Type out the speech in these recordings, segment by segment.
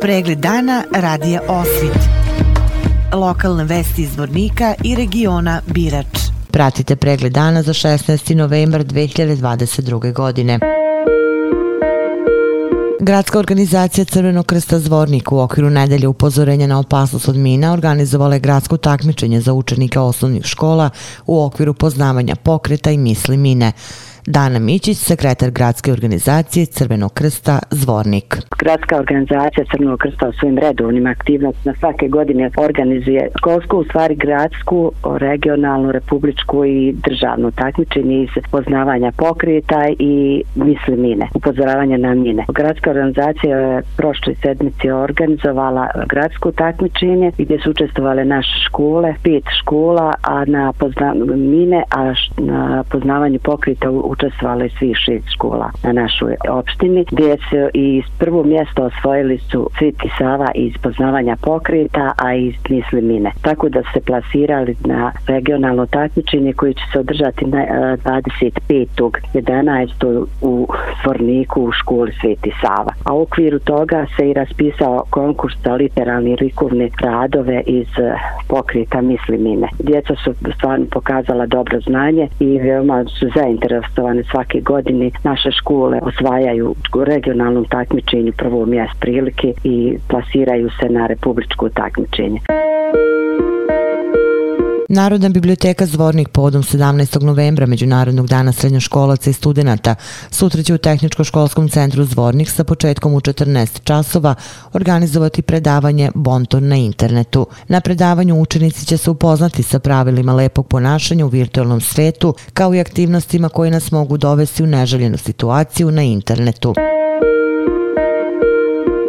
Pregled dana radija Osvit. Lokalne vesti iz Vornika i regiona Birač. Pratite pregled dana za 16. novembar 2022. godine. Gradska organizacija Crvenog krsta Zvornik u okviru nedelje upozorenja na opasnost od mina organizovala je gradsko takmičenje za učenike osnovnih škola u okviru poznavanja pokreta i misli mine. Dana Mićić, sekretar gradske organizacije Crvenog krsta Zvornik. Gradska organizacija Crvenog krsta u svojim redovnim aktivnostima svake godine organizuje školsku, u stvari gradsku, regionalnu, republičku i državnu takmičenje iz poznavanja pokreta i misli mine, upozoravanja na mine. Gradska organizacija je prošle sedmice organizovala gradsku takmičenje gdje su učestvovale naše škole, pet škola, a na poznavanju mine, a na poznavanju pokreta u učestvovali svi šest škola na našoj opštini, gdje se i prvo mjesto osvojili su Sviti Sava iz poznavanja pokreta, a iz Nisli mine. Tako da se plasirali na regionalno takmičenje koje će se održati na e, 25.11. u Svorniku u školi Sveti Sava. A u okviru toga se i raspisao konkurs za literalni likovne radove iz e, pokreta misli mine. Djeca su stvarno pokazala dobro znanje i veoma su zainteresovani organizovane svake godine. Naše škole osvajaju u regionalnom takmičenju prvo mjesto prilike i plasiraju se na republičko takmičenje. Narodna biblioteka Zvornik povodom 17. novembra Međunarodnog dana srednjoškolaca i studenta sutra će u Tehničko-školskom centru Zvornik sa početkom u 14 časova organizovati predavanje Bonton na internetu. Na predavanju učenici će se upoznati sa pravilima lepog ponašanja u virtualnom svetu kao i aktivnostima koje nas mogu dovesti u neželjenu situaciju na internetu.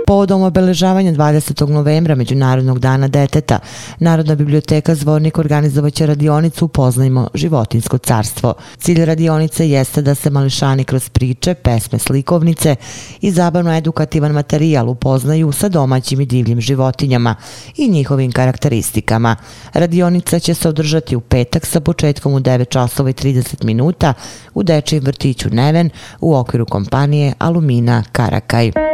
Povodom obeležavanja 20. novembra Međunarodnog dana deteta, Narodna biblioteka Zvornik organizovaće radionicu Upoznajmo životinsko carstvo. Cilj radionice jeste da se mališani kroz priče, pesme, slikovnice i zabavno-edukativan materijal upoznaju sa domaćim i divljim životinjama i njihovim karakteristikama. Radionica će se održati u petak sa početkom u 9 časova i 30 minuta u Dečijem vrtiću Neven u okviru kompanije Alumina Karakaj.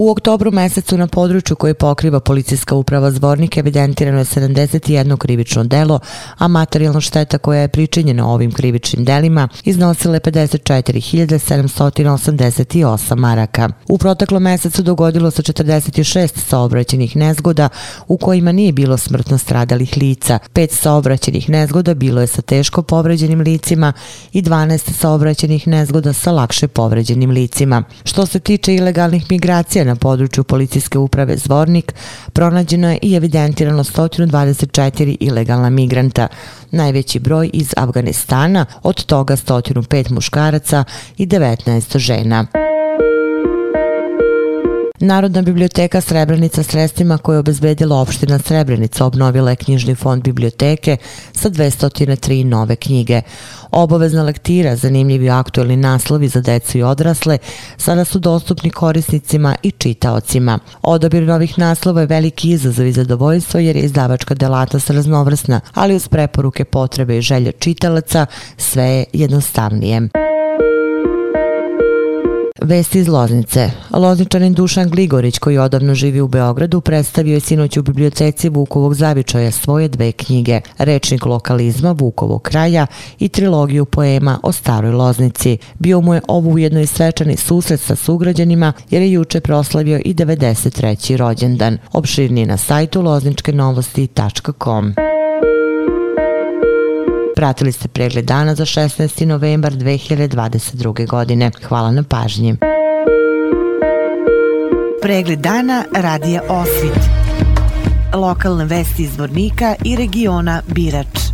U oktobru mesecu na području koje pokriva policijska uprava Zvornik evidentirano je 71 krivično delo, a materijalna šteta koja je pričinjena ovim krivičnim delima iznosila je 54.788 maraka. U proteklom mesecu dogodilo se 46 saobraćenih nezgoda u kojima nije bilo smrtno stradalih lica. Pet saobraćenih nezgoda bilo je sa teško povređenim licima i 12 saobraćenih nezgoda sa lakše povređenim licima. Što se tiče ilegalnih migracija na području policijske uprave Zvornik pronađeno je i evidentirano 124 ilegalna migranta, najveći broj iz Afganistana, od toga 105 muškaraca i 19 žena. Narodna biblioteka Srebrenica sredstvima koje je obezbedila opština Srebrenica obnovila je knjižni fond biblioteke sa 203 nove knjige. Obavezna lektira, zanimljivi aktualni naslovi za decu i odrasle, sada su dostupni korisnicima i čitaocima. Odabir novih naslova je veliki izazov i zadovoljstvo jer je izdavačka delatnost raznovrsna, ali uz preporuke potrebe i želje čitalaca sve je jednostavnije. Vesti iz Loznice. Lozničanin Dušan Gligorić, koji odavno živi u Beogradu, predstavio je sinoć u biblioteci Vukovog zavičaja svoje dve knjige, Rečnik lokalizma Vukovog kraja i trilogiju poema o staroj Loznici. Bio mu je ovo ujedno i svečani susret sa sugrađanima, jer je juče proslavio i 93. rođendan. Opširniji na sajtu lozničkenovosti.com. Pratili ste pregled dana za 16. novembar 2022. godine. Hvala na pažnji. Pregled dana radija Osvit. Lokalne vesti iz Vornika i regiona Birač.